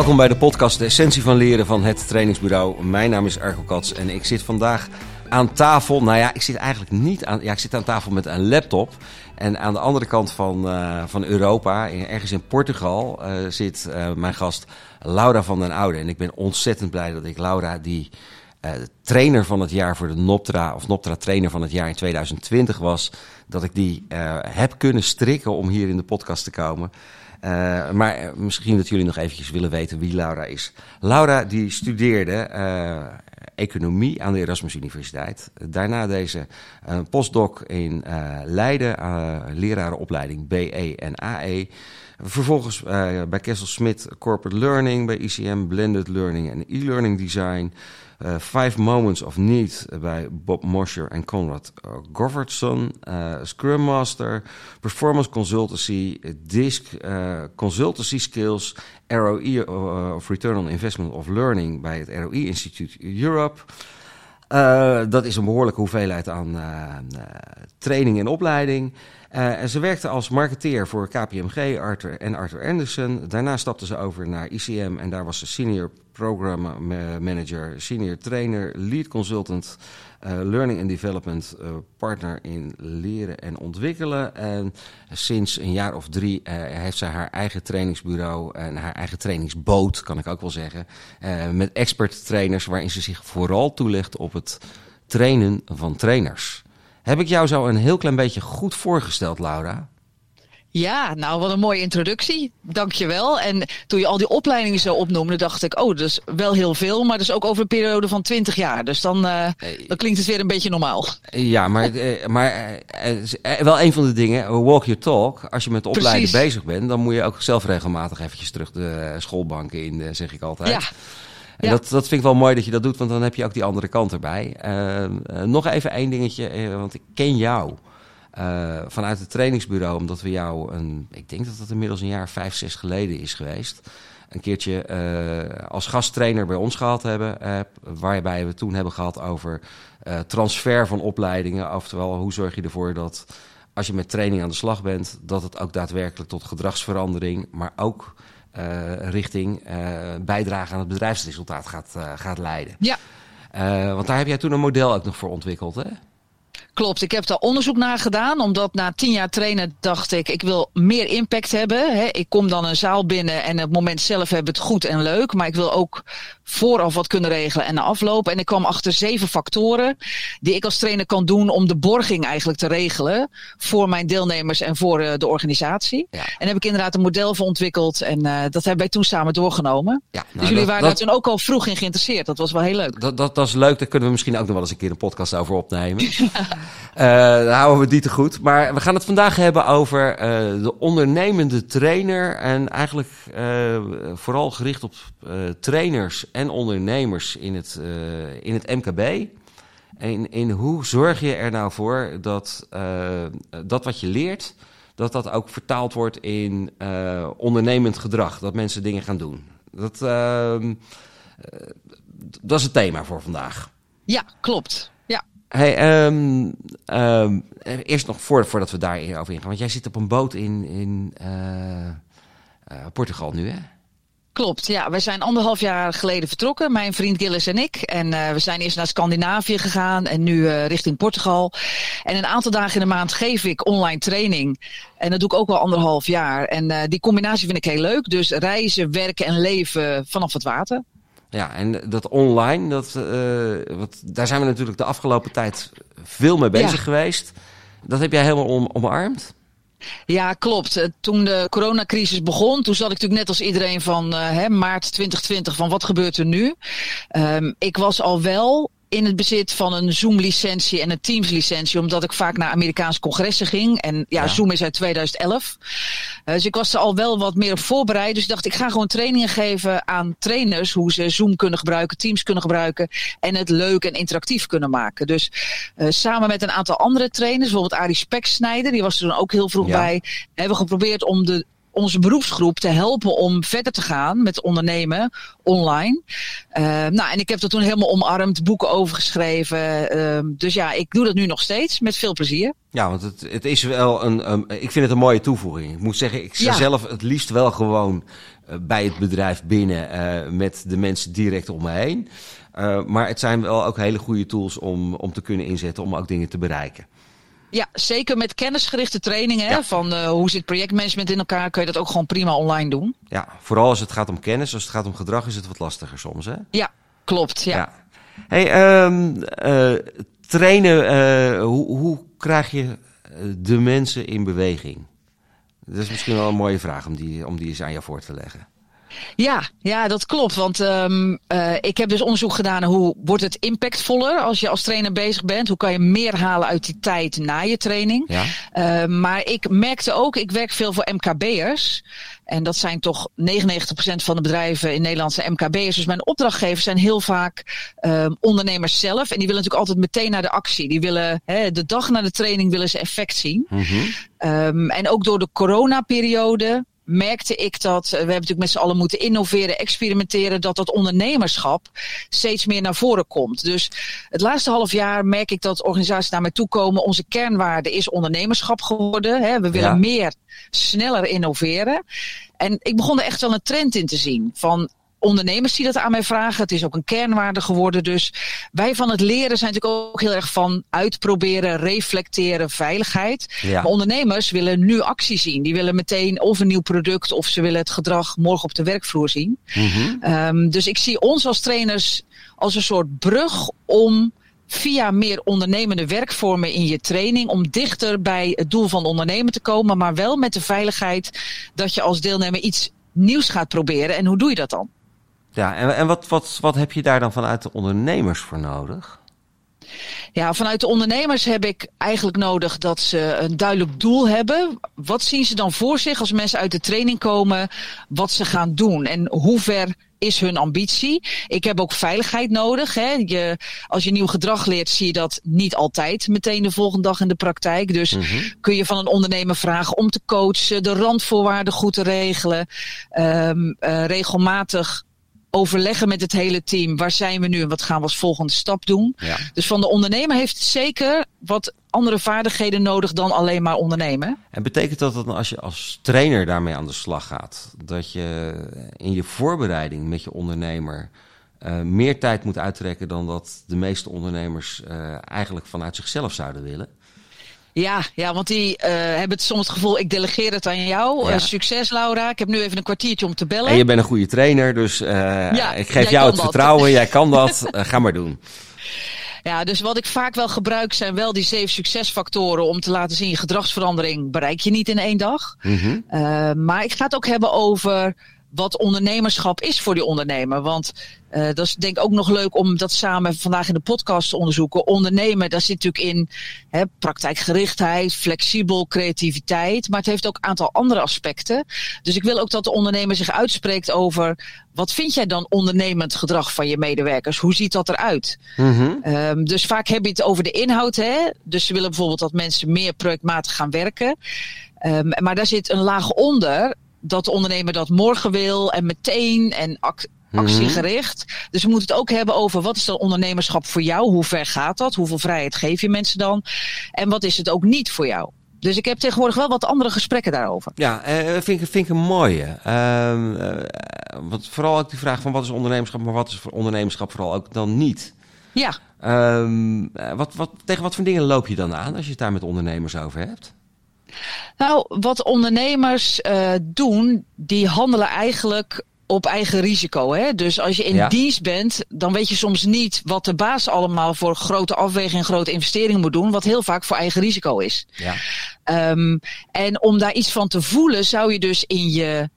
Welkom bij de podcast De Essentie van Leren van het Trainingsbureau. Mijn naam is Arco Kats en ik zit vandaag aan tafel. Nou ja, ik zit eigenlijk niet aan. Ja, ik zit aan tafel met een laptop. En aan de andere kant van, uh, van Europa, ergens in Portugal, uh, zit uh, mijn gast Laura van den Oude. En ik ben ontzettend blij dat ik Laura, die trainer van het jaar voor de Noptra, of Noptra trainer van het jaar in 2020 was, dat ik die heb kunnen strikken om hier in de podcast te komen. Uh, maar misschien dat jullie nog eventjes willen weten wie Laura is. Laura die studeerde uh, economie aan de Erasmus Universiteit. Daarna deze uh, postdoc in Leiden, lerarenopleiding BE en AE. Vervolgens bij Kessel Smith Corporate Learning, bij ICM Blended Learning en e-learning design. Uh, Five Moments of Need bij Bob Mosher en Conrad Govertson. Uh, Scrum Master, Performance Consultancy, DISC, Consultancy Skills, ROE of Return on Investment of Learning bij het ROE Institute Europe. Dat is een behoorlijke hoeveelheid aan training en opleiding. Uh, en ze werkte als marketeer voor KPMG Arthur en Arthur Anderson. Daarna stapte ze over naar ICM en daar was ze senior program manager, senior trainer, lead consultant, learning and development uh, partner in leren en ontwikkelen. En sinds een jaar of drie heeft zij haar eigen trainingsbureau en haar eigen trainingsboot, kan ik ook wel zeggen, met expert trainers waarin ze zich vooral toelegt op het trainen van trainers. Heb ik jou zo een heel klein beetje goed voorgesteld, Laura? Ja, nou wat een mooie introductie. Dankjewel. En toen je al die opleidingen zo opnoemde, dacht ik, oh, dat is wel heel veel, maar dat is ook over een periode van 20 jaar. Dus dan, uh, dan klinkt het weer een beetje normaal. Ja, maar, uh, maar uh, wel een van de dingen, walk your talk. Als je met opleiden bezig bent, dan moet je ook zelf regelmatig eventjes terug de schoolbanken in, zeg ik altijd. Ja. En ja. dat, dat vind ik wel mooi dat je dat doet, want dan heb je ook die andere kant erbij. Uh, nog even één dingetje, want ik ken jou vanuit het trainingsbureau, omdat we jou, een, ik denk dat dat inmiddels een jaar vijf, zes geleden is geweest. Een keertje als gasttrainer bij ons gehad hebben, waarbij we toen hebben gehad over transfer van opleidingen. Oftewel, hoe zorg je ervoor dat als je met training aan de slag bent, dat het ook daadwerkelijk tot gedragsverandering, maar ook richting bijdrage aan het bedrijfsresultaat gaat, gaat leiden. Ja. want daar heb jij toen een model ook nog voor ontwikkeld, hè? Klopt, ik heb daar onderzoek naar gedaan. Omdat na tien jaar trainen dacht ik, ik wil meer impact hebben. Hè. Ik kom dan een zaal binnen en op het moment zelf heb het goed en leuk. Maar ik wil ook vooraf wat kunnen regelen en afloop. En ik kwam achter zeven factoren die ik als trainer kan doen om de borging eigenlijk te regelen. Voor mijn deelnemers en voor uh, de organisatie. Ja. En heb ik inderdaad een model voor ontwikkeld. En uh, dat hebben wij toen samen doorgenomen. Ja, nou, dus jullie dat, waren dat, daar toen ook al vroeg in geïnteresseerd. Dat was wel heel leuk. Dat, dat, dat is leuk, daar kunnen we misschien ook nog wel eens een keer een podcast over opnemen. daar houden we die te goed. Maar we gaan het vandaag hebben over uh, de ondernemende trainer. En eigenlijk uh, vooral gericht op trainers en ondernemers in het, in het MKB. En in hoe zorg je er nou voor dat dat wat je leert, dat dat ook vertaald wordt in ondernemend gedrag. Dat mensen dingen gaan doen. Dat, ehm, dat is het thema voor vandaag. Ja, klopt. Hey, um, um, eerst nog voor, voordat we daarover ingaan. Want jij zit op een boot in, in uh, uh, Portugal nu, hè? Klopt, ja. We zijn anderhalf jaar geleden vertrokken, mijn vriend Gilles en ik. En uh, we zijn eerst naar Scandinavië gegaan en nu richting Portugal. En een aantal dagen in de maand geef ik online training. En dat doe ik ook al anderhalf jaar. En die combinatie vind ik heel leuk. Dus reizen, werken en leven vanaf het water. Ja, en dat online, dat, uh, wat, daar zijn we natuurlijk de afgelopen tijd veel mee bezig ja. geweest. Dat heb jij helemaal om, omarmd? Ja, klopt. Toen de coronacrisis begon, toen zat ik natuurlijk net als iedereen van uh, hè, maart 2020 van wat gebeurt er nu? Um, ik was al wel in het bezit van een Zoom-licentie en een Teams-licentie, omdat ik vaak naar Amerikaanse congressen ging. En ja, ja. Zoom is uit 2011. Uh, dus ik was er al wel wat meer op voorbereid. Dus ik dacht, ik ga gewoon trainingen geven aan trainers hoe ze Zoom kunnen gebruiken, Teams kunnen gebruiken en het leuk en interactief kunnen maken. Dus uh, samen met een aantal andere trainers, bijvoorbeeld Arie Speksnijder, die was er dan ook heel vroeg ja. bij, hebben we geprobeerd om de onze beroepsgroep te helpen om verder te gaan met ondernemen online. Uh, nou, en ik heb dat toen helemaal omarmd, boeken over geschreven. Uh, dus ja, ik doe dat nu nog steeds met veel plezier. Ja, want het, het is wel een, um, ik vind het een mooie toevoeging. Ik moet zeggen, ik ja. zelf het liefst wel gewoon bij het bedrijf binnen met de mensen direct om me heen. maar het zijn wel ook hele goede tools om, om te kunnen inzetten om ook dingen te bereiken. Ja, zeker met kennisgerichte trainingen. Van uh, hoe zit projectmanagement in elkaar, kun je dat ook gewoon prima online doen. Ja, vooral als het gaat om kennis. Als het gaat om gedrag is het wat lastiger soms, hè? Ja, klopt. Ja. ja. Hey, um, uh, trainen, uh, hoe, hoe krijg je de mensen in beweging? Dat is misschien wel een mooie vraag om die, om die eens aan jou voor te leggen. Ja, ja, dat klopt. Want um, uh, ik heb dus onderzoek gedaan hoe wordt het impactvoller als je als trainer bezig bent. Hoe kan je meer halen uit die tijd na je training. Ja. Uh, maar ik merkte ook, ik werk veel voor MKB'ers. En dat zijn toch 99% van de bedrijven in Nederland zijn MKB'ers. Dus mijn opdrachtgevers zijn heel vaak um, ondernemers zelf. En die willen natuurlijk altijd meteen naar de actie. Die willen hè, de dag na de training willen ze effect zien. Mm -hmm. um, en ook door de coronaperiode merkte ik dat, eh, we hebben natuurlijk met z'n allen moeten innoveren, experimenteren, dat dat ondernemerschap steeds meer naar voren komt. Dus het laatste half jaar merk ik dat organisaties naar mij toe komen. Onze kernwaarde is ondernemerschap geworden. Hè. We willen meer, sneller innoveren. En ik begon er echt wel een trend in te zien. Van ondernemers die dat aan mij vragen. Het is ook een kernwaarde geworden. Dus wij van het leren zijn natuurlijk ook heel erg van uitproberen, reflecteren, veiligheid. Maar ondernemers willen nu actie zien. Die willen meteen of een nieuw product of ze willen het gedrag morgen op de werkvloer zien. Mm um, dus ik zie ons als trainers als een soort brug om via meer ondernemende werkvormen in je training om dichter bij het doel van ondernemen te komen, maar wel met de veiligheid dat je als deelnemer iets nieuws gaat proberen. En hoe doe je dat dan? Ja, en, en wat, wat, wat heb je daar dan vanuit de ondernemers voor nodig? Ja, vanuit de ondernemers heb ik eigenlijk nodig dat ze een duidelijk doel hebben. Wat zien ze dan voor zich als mensen uit de training komen, wat ze gaan doen en hoe ver is hun ambitie. Ik heb ook veiligheid nodig. Hè. Je, als je nieuw gedrag leert, zie je dat niet altijd meteen de volgende dag in de praktijk. Dus mm -hmm. kun je van een ondernemer vragen om te coachen, de randvoorwaarden goed te regelen, um, uh, regelmatig overleggen met het hele team. Waar zijn we nu en wat gaan we als volgende stap doen? Ja. Dus van de ondernemer heeft zeker wat andere vaardigheden nodig dan alleen maar ondernemen. En betekent dat dat als je als trainer daarmee aan de slag gaat, dat je in je voorbereiding met je ondernemer uh, meer tijd moet uittrekken dan dat de meeste ondernemers uh, eigenlijk vanuit zichzelf zouden willen? Ja, ja want die uh, hebben het soms het gevoel, ik delegeer het aan jou. Ja. Uh, succes Laura, ik heb nu even een kwartiertje om te bellen. En je bent een goede trainer, dus uh, ja, ik geef jou het dat. vertrouwen. jij kan dat, ga maar doen. Ja, dus wat ik vaak wel gebruik zijn wel die zeven succesfactoren om te laten zien je gedragsverandering bereik je niet in één dag. Mm -hmm. maar ik ga het ook hebben over wat ondernemerschap is voor die ondernemer. Want uh, dat is denk ik ook nog leuk om dat samen vandaag in de podcast te onderzoeken. Ondernemen, daar zit natuurlijk in hè, praktijkgerichtheid, flexibel, creativiteit. Maar het heeft ook een aantal andere aspecten. Dus ik wil ook dat de ondernemer zich uitspreekt over wat vind jij dan ondernemend gedrag van je medewerkers? Hoe ziet dat eruit? Mm -hmm. um, dus vaak heb je het over de inhoud. Hè? Dus ze willen bijvoorbeeld dat mensen meer projectmatig gaan werken. Um, maar daar zit een laag onder dat de ondernemer dat morgen wil en meteen en ac actiegericht. Mm -hmm. Dus we moeten het ook hebben over wat is dan ondernemerschap voor jou? Hoe ver gaat dat? Hoeveel vrijheid geef je mensen dan? En wat is het ook niet voor jou? Dus ik heb tegenwoordig wel wat andere gesprekken daarover. Ja, uh, vind, ik, vind ik een mooie. Uh, uh, want vooral ook die vraag van wat is ondernemerschap, maar wat is voor ondernemerschap vooral ook dan niet? Ja. Um, wat, wat, tegen wat voor dingen loop je dan aan als je het daar met ondernemers over hebt? Nou, wat ondernemers uh, doen, die handelen eigenlijk op eigen risico. Hè? Dus als je in ja. dienst bent, dan weet je soms niet wat de baas allemaal voor grote afwegingen, grote investeringen moet doen, wat heel vaak voor eigen risico is. Ja. Um, en om daar iets van te voelen, zou je dus in je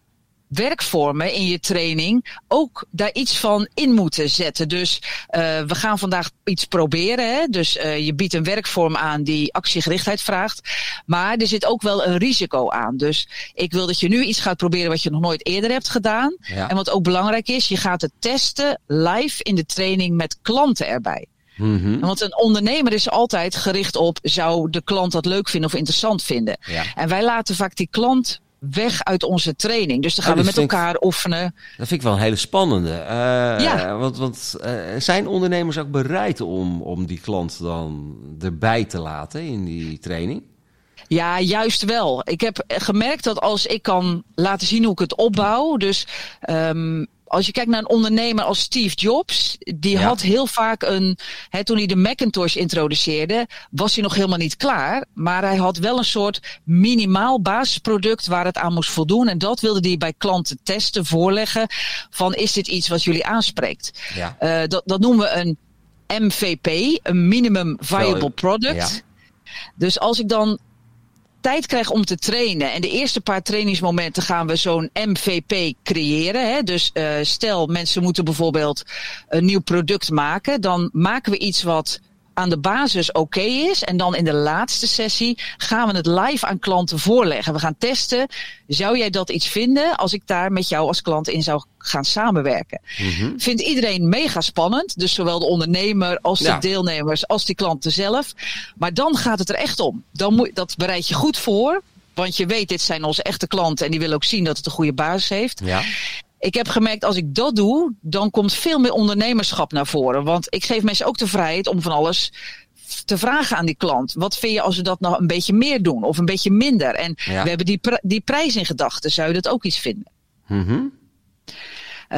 werkvormen in je training ook daar iets van in moeten zetten. Dus uh, we gaan vandaag iets proberen. Hè? Dus uh, je biedt een werkvorm aan die actiegerichtheid vraagt. Maar er zit ook wel een risico aan. Dus ik wil dat je nu iets gaat proberen wat je nog nooit eerder hebt gedaan. Ja. En wat ook belangrijk is, je gaat het testen live in de training met klanten erbij. Mm -hmm. Want een ondernemer is altijd gericht op, zou de klant dat leuk vinden of interessant vinden? Ja. En wij laten vaak die klant weg uit onze training. Dus dan gaan oh, we met elkaar ik, oefenen. Dat vind ik wel een hele spannende. Uh, ja. Want, want uh, zijn ondernemers ook bereid om, om die klant dan erbij te laten in die training? Ja, juist wel. Ik heb gemerkt dat als ik kan laten zien hoe ik het opbouw. Dus um, als je kijkt naar een ondernemer als Steve Jobs, die had heel vaak een. Hè, toen hij de Macintosh introduceerde, was hij nog helemaal niet klaar. Maar hij had wel een soort minimaal basisproduct waar het aan moest voldoen. En dat wilde hij bij klanten testen, voorleggen. Van is dit iets wat jullie aanspreekt? Ja. Uh, dat, dat noemen we een MVP, een minimum viable product. Dus als ik dan tijd krijg om te trainen. En de eerste paar trainingsmomenten gaan we zo'n MVP creëren. Hè? Dus uh, stel, mensen moeten bijvoorbeeld een nieuw product maken. Dan maken we iets wat aan de basis oké is. En dan in de laatste sessie gaan we het live aan klanten voorleggen. We gaan testen. Zou jij dat iets vinden als ik daar met jou als klant in zou gaan samenwerken? Mm Vindt iedereen mega spannend. Dus zowel de ondernemer als de deelnemers als die klanten zelf. Maar dan gaat het er echt om. Dan moet, dat bereid je goed voor. Want je weet, dit zijn onze echte klanten en die willen ook zien dat het een goede basis heeft. Ja ik heb gemerkt, als ik dat doe, dan komt veel meer ondernemerschap naar voren. Want ik geef mensen ook de vrijheid om van alles te vragen aan die klant. Wat vind je als we dat nog een beetje meer doen of een beetje minder? En we hebben die, die prijs in gedachten. Zou je dat ook iets vinden? Mm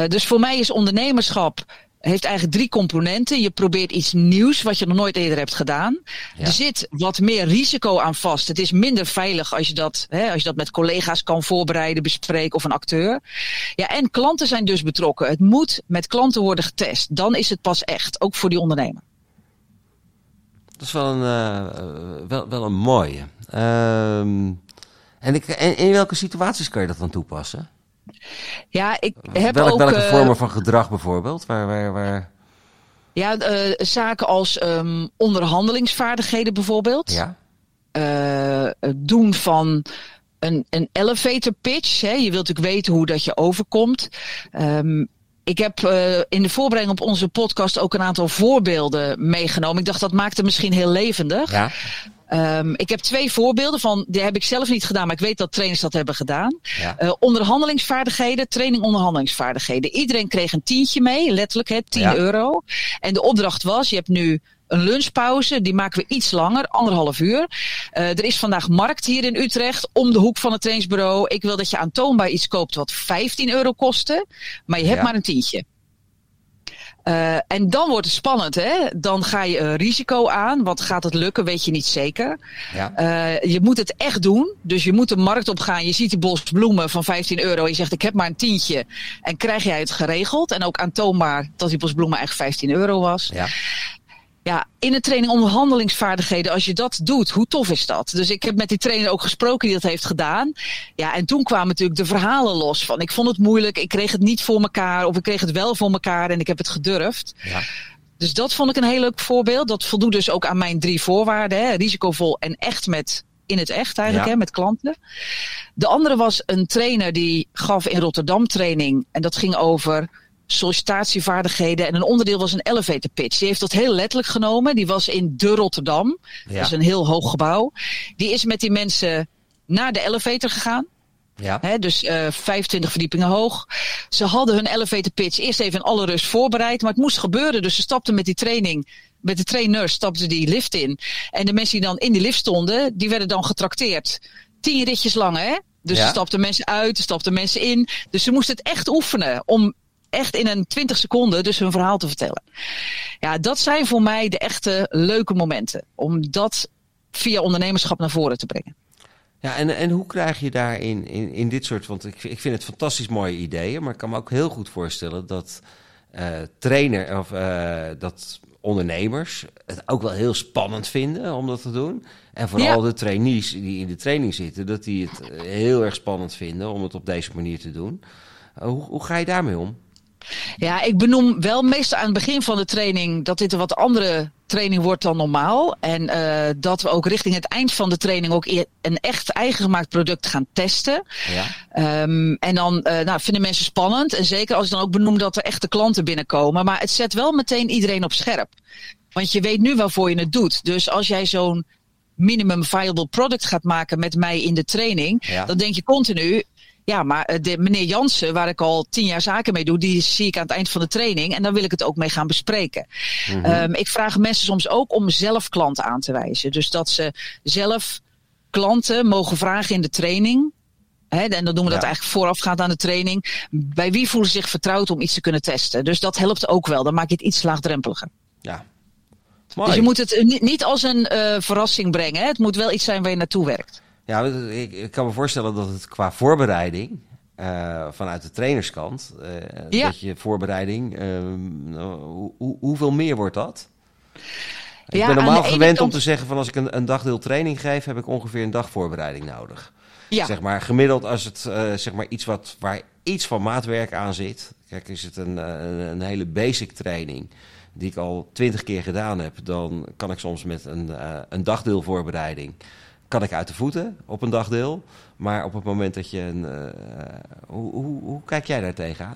dus voor mij is ondernemerschap heeft eigenlijk drie componenten. Je probeert iets nieuws wat je nog nooit eerder hebt gedaan. Er zit wat meer risico aan vast. Het is minder veilig als je dat, hè, als je dat met collega's kan voorbereiden, bespreken of een acteur. Ja, en klanten zijn dus betrokken. Het moet met klanten worden getest. Dan is het pas echt, ook voor die ondernemer. Dat is wel een, uh, wel, wel een mooie. En, ik, en in welke situaties kan je dat dan toepassen? Ja, ik heb ook... Welke uh, vormen van gedrag bijvoorbeeld? Waar, waar, waar... Ja, uh, zaken als um, onderhandelingsvaardigheden bijvoorbeeld. Ja. Uh, doen van een, een elevator pitch. Hè. Je wilt natuurlijk weten hoe dat je overkomt. Um, ik heb uh, in de voorbereiding op onze podcast ook een aantal voorbeelden meegenomen. Ik dacht dat maakte misschien heel levendig. Ja. Um, ik heb twee voorbeelden van, die heb ik zelf niet gedaan, maar ik weet dat trainers dat hebben gedaan. Ja. Uh, onderhandelingsvaardigheden, training onderhandelingsvaardigheden. Iedereen kreeg een tientje mee, letterlijk hè, 10 ja. euro. En de opdracht was, je hebt nu een lunchpauze, die maken we iets langer, anderhalf uur. Uh, er is vandaag markt hier in Utrecht, om de hoek van het trainingsbureau. Ik wil dat je aantoonbaar iets koopt wat 15 euro kostte, maar je hebt ja. maar een tientje. Uh, en dan wordt het spannend, hè? Dan ga je een risico aan. Want gaat het lukken, weet je niet zeker. Ja. Uh, je moet het echt doen. Dus je moet de markt op gaan. Je ziet die bos bloemen van 15 euro. Je zegt, ik heb maar een tientje. En krijg jij het geregeld. En ook aantoonbaar dat die bos bloemen echt 15 euro was. Ja ja, in een training onderhandelingsvaardigheden, als je dat doet, hoe tof is dat? Dus ik heb met die trainer ook gesproken die dat heeft gedaan. Ja, en toen kwamen natuurlijk de verhalen los van ik vond het moeilijk, ik kreeg het niet voor elkaar of ik kreeg het wel voor elkaar en ik heb het gedurfd. Ja. Dus dat vond ik een heel leuk voorbeeld. Dat voldoet dus ook aan mijn drie voorwaarden. Hè? Risicovol en echt met in het echt eigenlijk, ja. hè, met klanten. De andere was een trainer die gaf in Rotterdam training. En dat ging over sollicitatievaardigheden. En een onderdeel was een elevator pitch. Die heeft dat heel letterlijk genomen. Die was in de Rotterdam. Ja. Dat is een heel hoog gebouw. Die is met die mensen naar de elevator gegaan. Ja. He, dus uh, 25 verdiepingen hoog. Ze hadden hun elevator pitch eerst even in alle rust voorbereid. Maar het moest gebeuren. Dus ze stapten met die training. Met de trainers stapten die lift in. En de mensen die dan in die lift stonden, die werden dan getrakteerd. Tien ritjes lang, hè? Dus ja. er stapten mensen uit, er stapten mensen in. Dus ze moesten het echt oefenen om echt in een 20 seconden dus hun verhaal te vertellen. Ja, dat zijn voor mij de echte leuke momenten. Om dat via ondernemerschap naar voren te brengen. Ja, en, en hoe krijg je daar in, in, in dit soort... Want ik, ik vind het fantastisch mooie ideeën... maar ik kan me ook heel goed voorstellen dat uh, trainer of uh, dat ondernemers het ook wel heel spannend vinden om dat te doen. En vooral ja. de trainees die in de training zitten... dat die het heel erg spannend vinden om het op deze manier te doen. Uh, hoe, hoe ga je daarmee om? Ja, ik benoem wel meestal aan het begin van de training dat dit een wat andere training wordt dan normaal. En uh, dat we ook richting het eind van de training ook een echt eigen gemaakt product gaan testen. Ja. Um, en dan uh, nou, vinden mensen spannend. En zeker als ik dan ook benoem dat er echte klanten binnenkomen. Maar het zet wel meteen iedereen op scherp. Want je weet nu waarvoor je het doet. Dus als jij zo'n minimum viable product gaat maken met mij in de training, ja. dan denk je continu, ja, maar eh, de, meneer Jansen, waar ik al tien jaar zaken mee doe, die zie ik aan het eind van de training. En dan wil ik het ook mee gaan bespreken. Mm -hmm. um, ik vraag mensen soms ook om zelf klanten aan te wijzen. Dus dat ze zelf klanten mogen vragen in de training. En dan doen we dat eigenlijk voorafgaand aan de training. Bij wie voelen ze zich vertrouwd om iets te kunnen testen? Dus dat helpt ook wel. Dan maak je het iets laagdrempeliger. Ja. Mooi. Dus je moet het niet als een uh, verrassing brengen. Hè? Het moet wel iets zijn waar je naartoe werkt. Ja, ik, ik kan me voorstellen dat het qua voorbereiding uh, vanuit de trainerskant. Uh, ja. Dat je voorbereiding, uh, hoe, hoeveel meer wordt dat? Ik ja, ben normaal gewend om te zeggen van als ik een, een dagdeel training geef, heb ik ongeveer een dag voorbereiding nodig. Ja. Zeg maar gemiddeld als het zeg maar iets wat, waar iets van maatwerk aan zit. Kijk, is het een, een, een hele basic training die ik al twintig keer gedaan heb, dan kan ik soms met een, een dagdeel voorbereiding kan ik uit de voeten op een dagdeel. Maar op het moment dat je een. Uh, hoe, hoe, hoe, kijk jij daar tegenaan?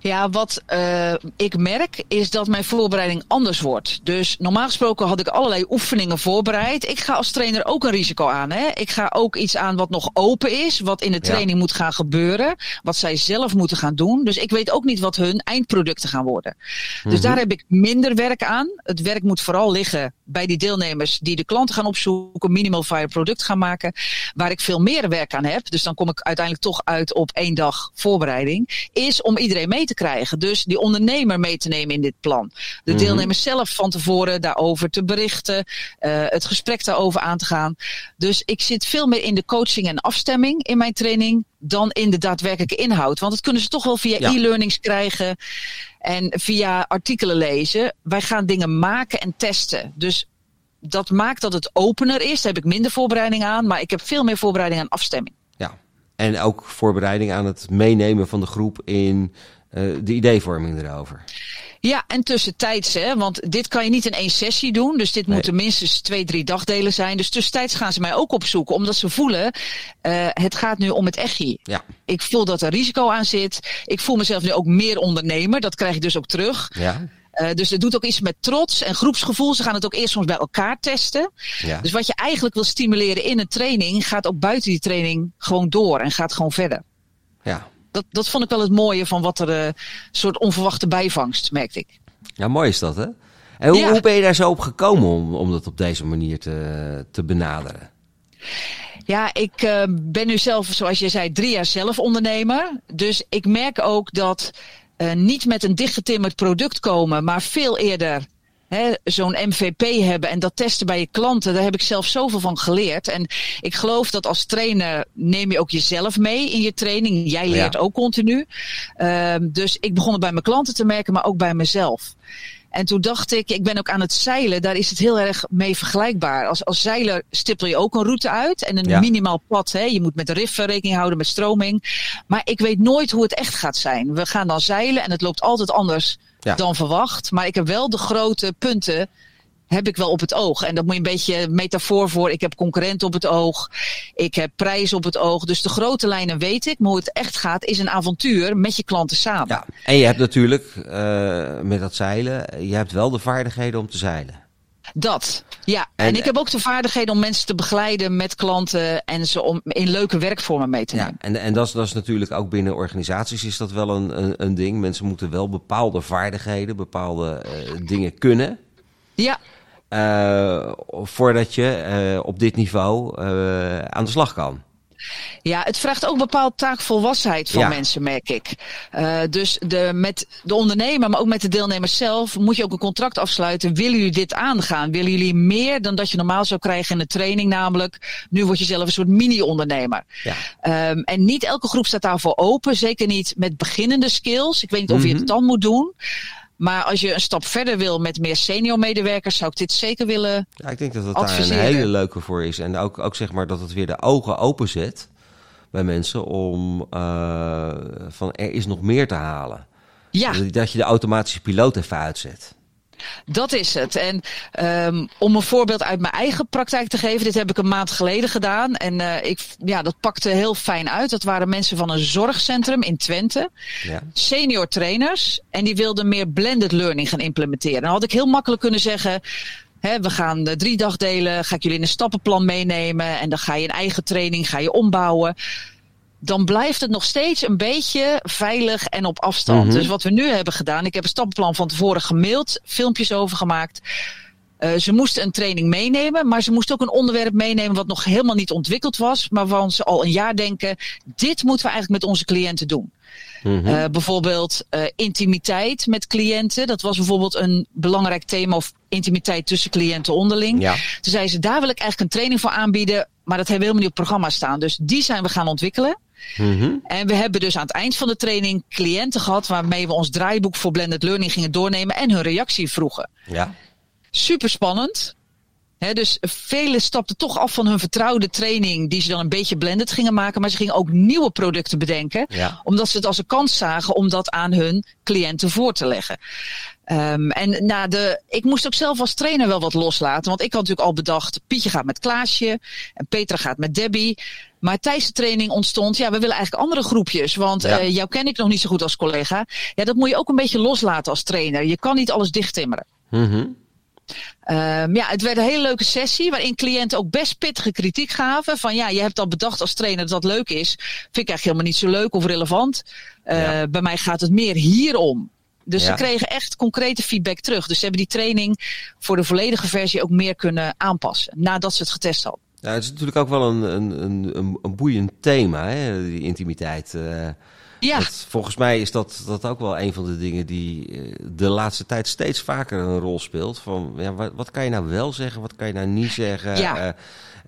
Ja, wat uh, ik merk is dat mijn voorbereiding anders wordt. Dus normaal gesproken had ik allerlei oefeningen voorbereid. Ik ga als trainer ook een risico aan. Hè? Ik ga ook iets aan wat nog open is, wat in de training ja. moet gaan gebeuren, wat zij zelf moeten gaan doen. Dus ik weet ook niet wat hun eindproducten gaan worden. Mm -hmm. Dus daar heb ik minder werk aan. Het werk moet vooral liggen bij die deelnemers die de klanten gaan opzoeken, minimal fire product gaan maken, waar ik veel meer werk aan heb. Dus dan kom ik uiteindelijk toch uit op één dag voorbereiding. Is om iedereen mee te krijgen. Dus die ondernemer mee te nemen in dit plan. De mm deelnemers zelf van tevoren daarover te berichten. Uh, het gesprek daarover aan te gaan. Dus ik zit veel meer in de coaching en afstemming in mijn training dan in de daadwerkelijke inhoud. Want dat kunnen ze toch wel via ja. e-learnings krijgen en via artikelen lezen. Wij gaan dingen maken en testen. Dus dat maakt dat het opener is. Daar heb ik minder voorbereiding aan, maar ik heb veel meer voorbereiding aan afstemming. Ja, en ook voorbereiding aan het meenemen van de groep in de ideevorming erover. Ja, en tussentijds, hè, want dit kan je niet in één sessie doen. Dus dit nee. moeten minstens twee, drie dagdelen zijn. Dus tussentijds gaan ze mij ook opzoeken, omdat ze voelen, uh, het gaat nu om het echi. Ja. Ik voel dat er risico aan zit. Ik voel mezelf nu ook meer ondernemer. Dat krijg ik dus ook terug. Ja. Uh, dus het doet ook iets met trots en groepsgevoel. Ze gaan het ook eerst soms bij elkaar testen. Ja. Dus wat je eigenlijk wil stimuleren in een training, gaat ook buiten die training gewoon door en gaat gewoon verder. Ja, dat, dat vond ik wel het mooie van wat er een uh, soort onverwachte bijvangst, merkte ik. Ja, mooi is dat, hè? En hoe, ja. hoe ben je daar zo op gekomen om, om dat op deze manier te, te benaderen? Ja, ik uh, ben nu zelf, zoals je zei, drie jaar zelf ondernemer. Dus ik merk ook dat uh, niet met een dichtgetimmerd product komen, maar veel eerder zo'n MVP hebben en dat testen bij je klanten, daar heb ik zelf zoveel van geleerd. En ik geloof dat als trainer neem je ook jezelf mee in je training. Jij leert ja. ook continu. Uh, dus ik begon het bij mijn klanten te merken, maar ook bij mezelf. En toen dacht ik, ik ben ook aan het zeilen, daar is het heel erg mee vergelijkbaar. Als, als zeiler stippel je ook een route uit en een ja. minimaal pad. Hè. Je moet met de riffen rekening houden, met stroming. Maar ik weet nooit hoe het echt gaat zijn. We gaan dan zeilen en het loopt altijd anders ja. dan verwacht. Maar ik heb wel de grote punten heb ik wel op het oog. En dat moet je een beetje metafoor voor. Ik heb concurrenten op het oog. Ik heb prijzen op het oog. Dus de grote lijnen weet ik. Maar hoe het echt gaat is een avontuur met je klanten samen. Ja. En je hebt natuurlijk uh, met dat zeilen, je hebt wel de vaardigheden om te zeilen. Dat, ja. En, en, ik heb ook de vaardigheden om mensen te begeleiden met klanten en ze om in leuke werkvormen mee te nemen. Ja, en, en dat, is, dat is natuurlijk ook binnen organisaties is dat wel een, een, een ding. Mensen moeten wel bepaalde vaardigheden, bepaalde uh, dingen kunnen. Ja. Uh, voordat je uh, op dit niveau aan de slag kan. Ja, het vraagt ook bepaald taakvolwassenheid van ja. mensen, merk ik. Uh, dus de, met de ondernemer, maar ook met de deelnemers zelf, moet je ook een contract afsluiten. Willen jullie dit aangaan? Willen jullie meer dan dat je normaal zou krijgen in de training? Namelijk, nu word je zelf een soort mini-ondernemer. Ja. Um, en niet elke groep staat daarvoor open. Zeker niet met beginnende skills. Ik weet niet of mm -hmm. je het dan moet doen. Maar als je een stap verder wil met meer senior medewerkers, zou ik dit zeker willen. Ja, ik denk dat het daar een hele leuke voor is. En ook, ook zeg maar dat het weer de ogen openzet bij mensen om uh, van er is nog meer te halen. Ja. Dat je de automatische piloot even uitzet. Dat is het. En um, om een voorbeeld uit mijn eigen praktijk te geven, dit heb ik een maand geleden gedaan. En uh, ik, ja, dat pakte heel fijn uit. Dat waren mensen van een zorgcentrum in Twente. Ja. Senior trainers. En die wilden meer blended learning gaan implementeren. Dan had ik heel makkelijk kunnen zeggen. He, we gaan de drie dagdelen, ga ik jullie in een stappenplan meenemen. En dan ga je een eigen training, ga je ombouwen dan blijft het nog steeds een beetje veilig en op afstand. Mm -hmm. Dus wat we nu hebben gedaan, ik heb een stappenplan van tevoren gemaild, filmpjes over gemaakt. Uh, ze moesten een training meenemen, maar ze moesten ook een onderwerp meenemen wat nog helemaal niet ontwikkeld was, maar waarvan ze al een jaar denken: dit moeten we eigenlijk met onze cliënten doen. Mm -hmm. uh, bijvoorbeeld uh, intimiteit met cliënten. Dat was bijvoorbeeld een belangrijk thema of intimiteit tussen cliënten onderling. Ja. Toen zei ze, daar wil ik eigenlijk een training voor aanbieden, maar dat hebben we helemaal niet op het programma staan. Dus die zijn we gaan ontwikkelen. Mm -hmm. En we hebben dus aan het eind van de training cliënten gehad waarmee we ons draaiboek voor blended learning gingen doornemen en hun reactie vroegen. Ja. Super spannend. He, dus velen stapten toch af van hun vertrouwde training, die ze dan een beetje blended gingen maken. Maar ze gingen ook nieuwe producten bedenken, ja. omdat ze het als een kans zagen om dat aan hun cliënten voor te leggen. Um, en na de, ik moest ook zelf als trainer wel wat loslaten. Want ik had natuurlijk al bedacht, Pietje gaat met Klaasje en Petra gaat met Debbie. Maar tijdens de training ontstond, ja, we willen eigenlijk andere groepjes. Want Ja. uh, jou ken ik nog niet zo goed als collega. Ja, dat moet je ook een beetje loslaten als trainer. Je kan niet alles dichttimmeren. Mhm. Um, ja, het werd een hele leuke sessie waarin cliënten ook best pittige kritiek gaven. Van ja, je hebt al bedacht als trainer dat dat leuk is. Vind ik eigenlijk helemaal niet zo leuk of relevant. Uh, Ja. Bij mij gaat het meer hierom. Dus Ja. ze kregen echt concrete feedback terug. Dus ze hebben die training voor de volledige versie ook meer kunnen aanpassen. Nadat ze het getest hadden. Ja, het is natuurlijk ook wel een, een, een, een, boeiend thema, hè, die intimiteit. eh. Ja, Dat, volgens mij is dat, dat ook wel een van de dingen die eh, de laatste tijd steeds vaker een rol speelt. Van ja, wat, wat kan je nou wel zeggen, wat kan je nou niet zeggen? Ja. eh,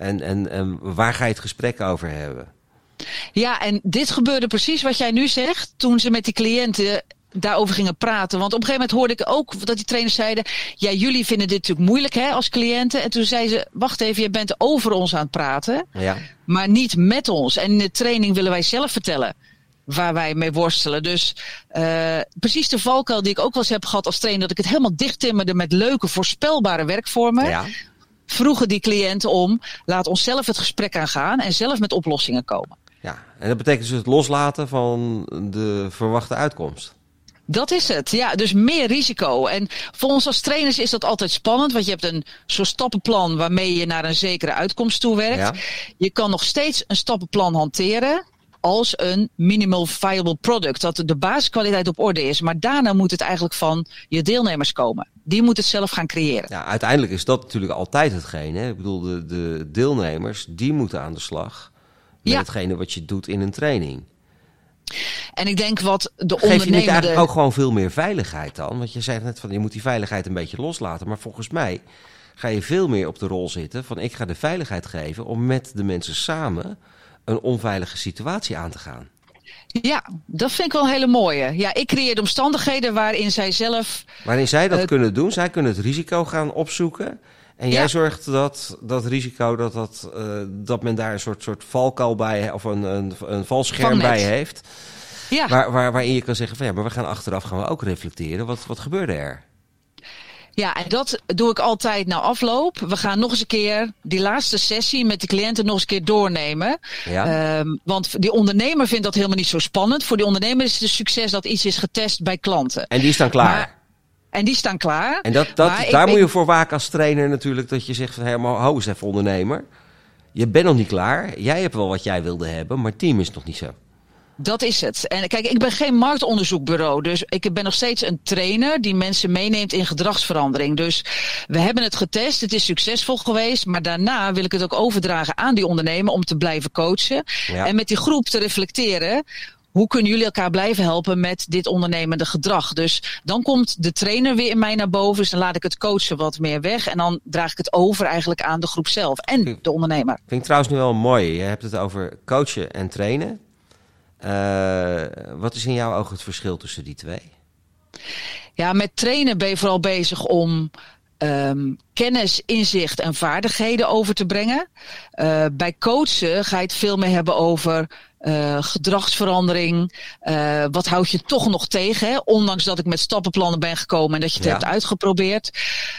en, en, en waar ga je het gesprek over hebben? ja, en dit gebeurde precies wat jij nu zegt. Toen ze met die cliënten daarover gingen praten. Want op een gegeven moment hoorde ik ook dat die trainers zeiden... ja, jullie vinden dit natuurlijk moeilijk hè, als cliënten. En toen zeiden ze, wacht even, je bent over ons aan het praten... Ja, maar niet met ons. En in de training willen wij zelf vertellen waar wij mee worstelen. Dus uh, precies de valkuil die ik ook wel eens heb gehad als trainer... dat ik het helemaal dichttimmerde met leuke, voorspelbare werkvormen... ja. vroegen die cliënten om, laat ons zelf het gesprek aangaan... en zelf met oplossingen komen. ja. En dat betekent dus het loslaten van de verwachte uitkomst. Dat is het, ja. Dus meer risico. En voor ons als trainers is dat altijd spannend. Want je hebt een soort stappenplan waarmee je naar een zekere uitkomst toe werkt. Ja. Je kan nog steeds een stappenplan hanteren als een minimal viable product. Dat de basiskwaliteit op orde is. Maar daarna moet het eigenlijk van je deelnemers komen. Die moeten het zelf gaan creëren. Ja, uiteindelijk is dat natuurlijk altijd hetgeen. Hè? Ik bedoel, de, de deelnemers, die moeten aan de slag met Ja. hetgene wat je doet in een training. En ik denk wat de Geef je ondernemer... eigenlijk ook gewoon veel meer veiligheid dan? Want je zei net van, je moet die veiligheid een beetje loslaten. Maar volgens mij ga je veel meer op de rol zitten van, ik ga de veiligheid geven om met de mensen samen een onveilige situatie aan te gaan. Ja, dat vind ik wel een hele mooie. Ja, ik creëer de omstandigheden waarin zij zelf... Waarin zij dat Eh, kunnen doen. Zij kunnen het risico gaan opzoeken. En jij Ja. zorgt dat dat risico, dat, dat, eh, dat men daar een soort, soort valkuil bij, of een, een, een valscherm bij heeft. Ja, Waar, waar, waarin je kan zeggen van ja, maar we gaan achteraf gaan we ook reflecteren. Wat, wat gebeurde er? Ja, en dat doe ik altijd na afloop. We gaan nog eens een keer die laatste sessie met de cliënten nog eens een keer doornemen. Ja? Ehm, want die ondernemer vindt dat helemaal niet zo spannend. Voor die ondernemer is het een succes dat iets is getest bij klanten. en die is dan klaar. Maar- En die staan klaar. en dat, dat, maar ik- daar moet je voor waken als trainer natuurlijk. Dat je zegt van hé, maar hou eens even ondernemer. Je bent nog niet klaar. Jij hebt wel wat jij wilde hebben, maar het team is nog niet zo. Dat is het. En kijk, ik ben geen marktonderzoekbureau. Dus ik ben nog steeds een trainer die mensen meeneemt in gedragsverandering. Dus we hebben het getest. Het is succesvol geweest. Maar daarna wil ik het ook overdragen aan die ondernemer om te blijven coachen. Ja. En met die groep te reflecteren. Hoe kunnen jullie elkaar blijven helpen met dit ondernemende gedrag? Dus dan komt de trainer weer in mij naar boven. Dus dan laat ik het coachen wat meer weg. En dan draag ik het over eigenlijk aan de groep zelf en de ondernemer. Vind ik trouwens nu wel mooi. Je hebt het over coachen en trainen. Eh, wat is in jouw ogen het verschil tussen die twee? Ja, met trainen ben je vooral bezig om um, kennis, inzicht en vaardigheden over te brengen. Uh, bij coachen ga je het veel meer hebben over uh, gedragsverandering. Uh, wat houd je toch nog tegen? Hè? Ondanks dat ik met stappenplannen ben gekomen en dat je het Ja. hebt uitgeprobeerd.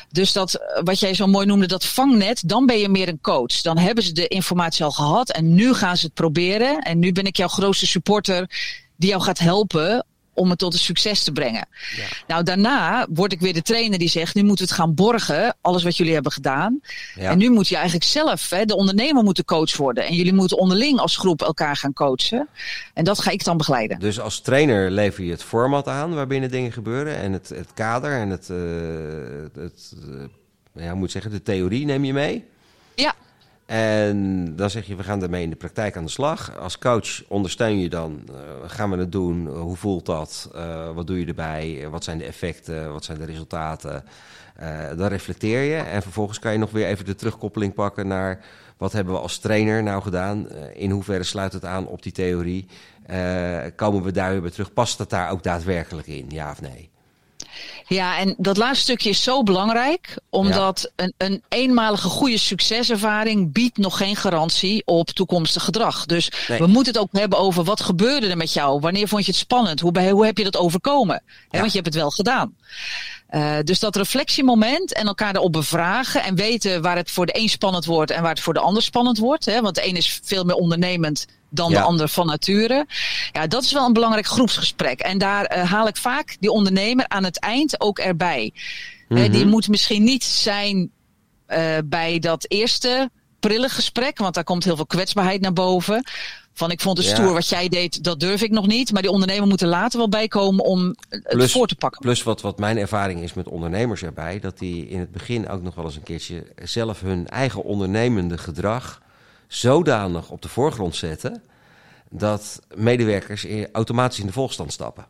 Dus dat, wat jij zo mooi noemde, dat vangnet, dan ben je meer een coach. Dan hebben ze de informatie al gehad en nu gaan ze het proberen. En nu ben ik jouw grootste supporter die jou gaat helpen om het tot een succes te brengen. Ja. Nou, daarna word ik weer de trainer die zegt, nu moeten we het gaan borgen, alles wat jullie hebben gedaan. Ja. En nu moet je eigenlijk zelf, hè, de ondernemer moet de coach worden. En jullie moeten onderling als groep elkaar gaan coachen. En dat ga ik dan begeleiden. Dus als trainer lever je het format aan waarbinnen dingen gebeuren en het, het kader en het, uh, het, uh, ja, moet zeggen, de theorie neem je mee. Ja. En dan zeg je, we gaan daarmee in de praktijk aan de slag. Als coach ondersteun je dan, uh, gaan we het doen? hoe voelt dat? Uh, wat doe je erbij? wat zijn de effecten? Wat zijn de resultaten? Uh, dan reflecteer je en vervolgens kan je nog weer even de terugkoppeling pakken naar wat hebben we als trainer nou gedaan? in hoeverre sluit het aan op die theorie? komen we daar weer bij terug? Past dat daar ook daadwerkelijk in, ja of nee? Ja, en dat laatste stukje is zo belangrijk, omdat een, een eenmalige goede succeservaring biedt nog geen garantie op toekomstig gedrag. Dus we moeten het ook hebben over wat gebeurde er met jou? Wanneer vond je het spannend? Hoe, hoe heb je dat overkomen? want je hebt het wel gedaan. Uh, dus dat reflectiemoment en elkaar erop bevragen en weten waar het voor de een spannend wordt en waar het voor de ander spannend wordt. Hè? Want de een is veel meer ondernemend dan de ander van nature. Ja, dat is wel een belangrijk groepsgesprek. En daar uh, haal ik vaak die ondernemer aan het eind ook erbij. Mm -hmm. die moet misschien niet zijn uh, bij dat eerste prille gesprek, want daar komt heel veel kwetsbaarheid naar boven. Van ik vond het stoer wat jij deed, dat durf ik nog niet. Maar die ondernemer moet er later wel bij komen om het plus, voor te pakken. Plus wat, wat mijn ervaring is met ondernemers erbij, dat die in het begin ook nog wel eens een keertje zelf hun eigen ondernemende gedrag zodanig op de voorgrond zetten dat medewerkers automatisch in de volgstand stappen.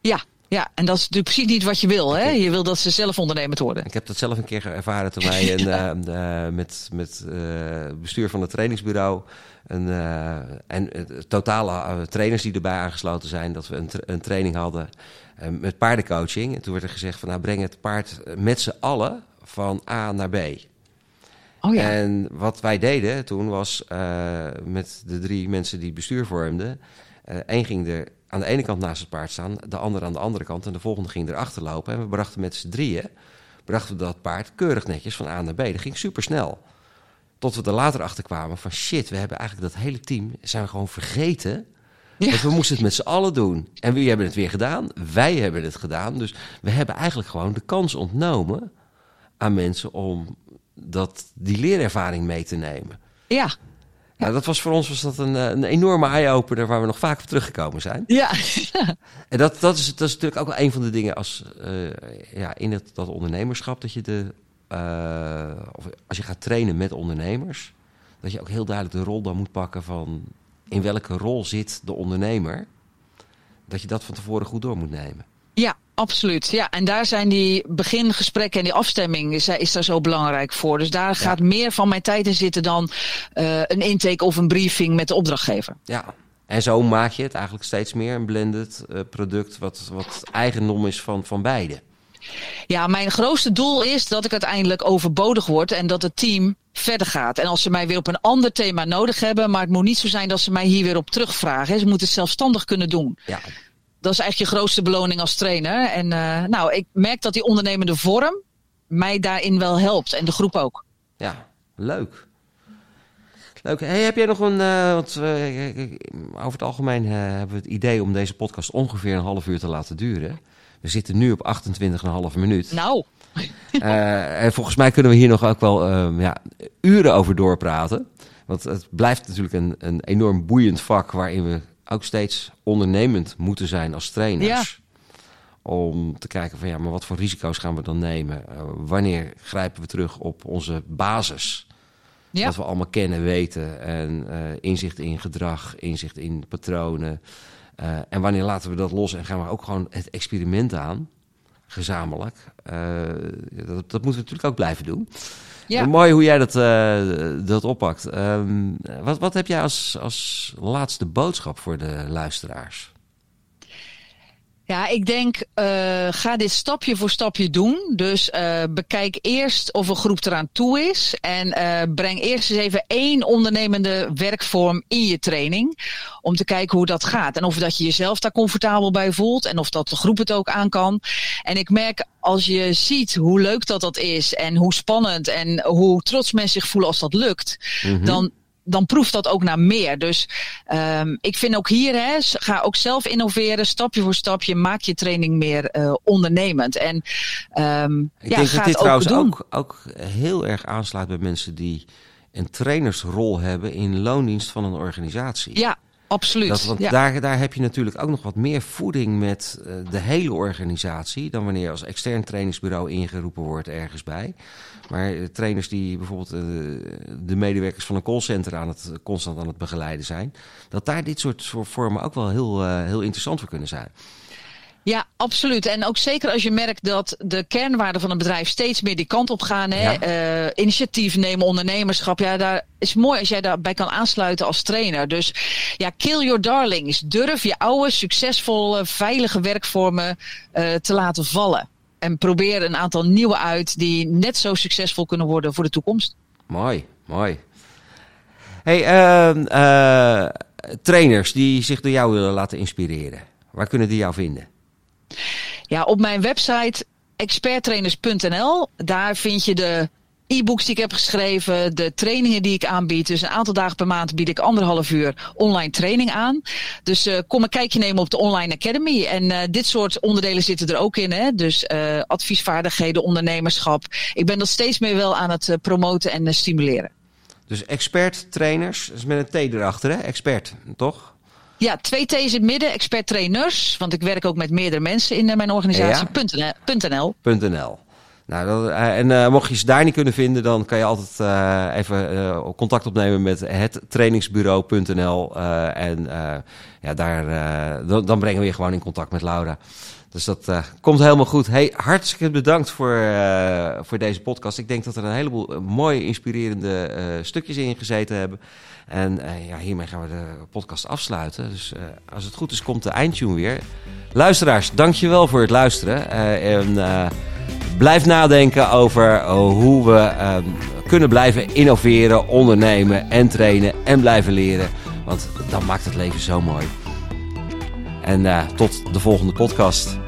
Ja, ja, en dat is natuurlijk precies niet wat je wil. Hè? Je wil dat ze zelf ondernemend worden. Ik heb dat zelf een keer ervaren toen wij een, uh, uh, met, met uh, bestuur van het trainingsbureau een, en totale trainers die erbij aangesloten zijn, dat we een, tra een training hadden met paardencoaching. En toen werd er gezegd van nou breng het paard met z'n allen van A naar B. Oh ja. En wat wij deden toen was met de drie mensen die het bestuur vormden. één ging er aan de ene kant naast het paard staan, de andere aan de andere kant en de volgende ging erachter lopen. En we brachten met z'n drieën, brachten we dat paard keurig netjes van A naar B. Dat ging super snel. Tot we er later achter kwamen van shit, we hebben eigenlijk dat hele team, zijn we gewoon vergeten. Ja. Want we moesten het met z'n allen doen. En wie hebben het weer gedaan? Wij hebben het gedaan. Dus we hebben eigenlijk gewoon de kans ontnomen aan mensen om dat, die leerervaring mee te nemen. Ja, ja, dat was voor ons was dat een, eh, een enorme eye-opener waar we nog vaak op teruggekomen zijn. Ja. en dat, dat, is, dat is natuurlijk ook wel een van de dingen als, uh, ja, in het, dat ondernemerschap, dat je de, uh, of als je gaat trainen met ondernemers, dat je ook heel duidelijk de rol dan moet pakken van in welke rol zit de ondernemer. Dat je dat van tevoren goed door moet nemen. Ja, Absoluut, ja. En daar zijn die begingesprekken en die afstemming is, is daar zo belangrijk voor. Dus daar gaat meer van mijn tijd in zitten dan uh, een intake of een briefing met de opdrachtgever. Ja, en zo maak je het eigenlijk steeds meer een blended uh, product wat, wat eigendom is van, van beide. Ja, mijn grootste doel is dat ik uiteindelijk overbodig word en dat het team verder gaat. En als ze mij weer op een ander thema nodig hebben, maar het moet niet zo zijn dat ze mij hier weer op terugvragen. Ze moeten het zelfstandig kunnen doen. Ja dat is eigenlijk je grootste beloning als trainer. En uh, nou, ik merk dat die ondernemende vorm mij daarin wel helpt. En de groep ook. Ja, leuk. Leuk. Hey, heb jij nog een. Uh, want, uh, over het algemeen hebben we het idee om deze podcast ongeveer een half uur te laten duren. We zitten nu op 28,5 minuut. Nou. en volgens mij kunnen we hier nog ook wel ja, uren over doorpraten. Want het blijft natuurlijk een, een enorm boeiend vak waarin we ook steeds ondernemend moeten zijn als trainers. Om te kijken van ja, maar wat voor risico's gaan we dan nemen? Uh, wanneer grijpen we terug op onze basis? Ja. Wat we allemaal kennen, weten. En uh, inzicht in gedrag, inzicht in patronen. Uh, en wanneer laten we dat los en gaan we ook gewoon het experiment aan? Gezamenlijk. dat, dat moeten we natuurlijk ook blijven doen. Ja. Mooi hoe jij dat, uh, dat oppakt. Um, wat, wat heb jij als, als laatste boodschap voor de luisteraars? Ja, ik denk, uh, ga dit stapje voor stapje doen. Dus uh, bekijk eerst of een groep eraan toe is. En uh, breng eerst eens even één ondernemende werkvorm in je training. Om te kijken hoe dat gaat. En of dat je jezelf daar comfortabel bij voelt. En of dat de groep het ook aan kan. En ik merk als je ziet hoe leuk dat dat is. En hoe spannend en hoe trots mensen zich voelen als dat lukt. Mm -hmm. Dan dan proeft dat ook naar meer. Dus um, ik vind ook hier, hè, ga ook zelf innoveren, stapje voor stapje, maak je training meer uh, ondernemend. En um, ik ja, denk dat dit ook trouwens doen. ook, ook heel erg aansluit bij mensen die een trainersrol hebben in loondienst van een organisatie. Ja. absoluut. Dat, want daar, daar heb je natuurlijk ook nog wat meer voeding met uh, de hele organisatie dan wanneer als extern trainingsbureau ingeroepen wordt ergens bij. Maar trainers die bijvoorbeeld uh, de medewerkers van een callcenter aan het, constant aan het begeleiden zijn, dat daar dit soort vormen ook wel heel, uh, heel interessant voor kunnen zijn. Ja, absoluut. En ook zeker als je merkt dat de kernwaarden van een bedrijf steeds meer die kant op gaan. Hè? Ja. Uh, initiatief nemen, ondernemerschap. Ja, daar is mooi als jij daarbij kan aansluiten als trainer. Dus ja, kill your darlings. Durf je oude, succesvolle, veilige werkvormen uh, te laten vallen. En probeer een aantal nieuwe uit die net zo succesvol kunnen worden voor de toekomst. Mooi, mooi. Hey, uh, trainers die zich door jou willen laten inspireren. Waar kunnen die jou vinden? Ja, op mijn website experttrainers.nl. Daar vind je de e-books die ik heb geschreven, de trainingen die ik aanbied. Dus een aantal dagen per maand bied ik anderhalf uur online training aan. Dus uh, kom een kijkje nemen op de Online Academy. En uh, dit soort onderdelen zitten er ook in. Hè? Dus uh, adviesvaardigheden, ondernemerschap. Ik ben dat steeds meer wel aan het promoten en stimuleren. Dus expert trainers, is met een T erachter, hè? Expert, toch? Ja, twee T's in het midden, expert trainers. Want ik werk ook met meerdere mensen in mijn organisatie. Ja. .nl. .nl. Nou, dat, en uh, mocht je ze daar niet kunnen vinden, dan kan je altijd uh, even contact opnemen met het trainingsbureau.nl. en ja, daar, dan, brengen we je gewoon in contact met Laura. Dus dat komt helemaal goed. Hey, hartstikke bedankt voor, voor deze podcast. Ik denk dat er een heleboel mooie, inspirerende stukjes in gezeten hebben. En ja, hiermee gaan we de podcast afsluiten. Dus als het goed is, komt de eindtune weer. Luisteraars, dankjewel voor het luisteren. En blijf nadenken over hoe we ehm, kunnen blijven innoveren, ondernemen en trainen en blijven leren. Want dat maakt het leven zo mooi. En tot de volgende podcast.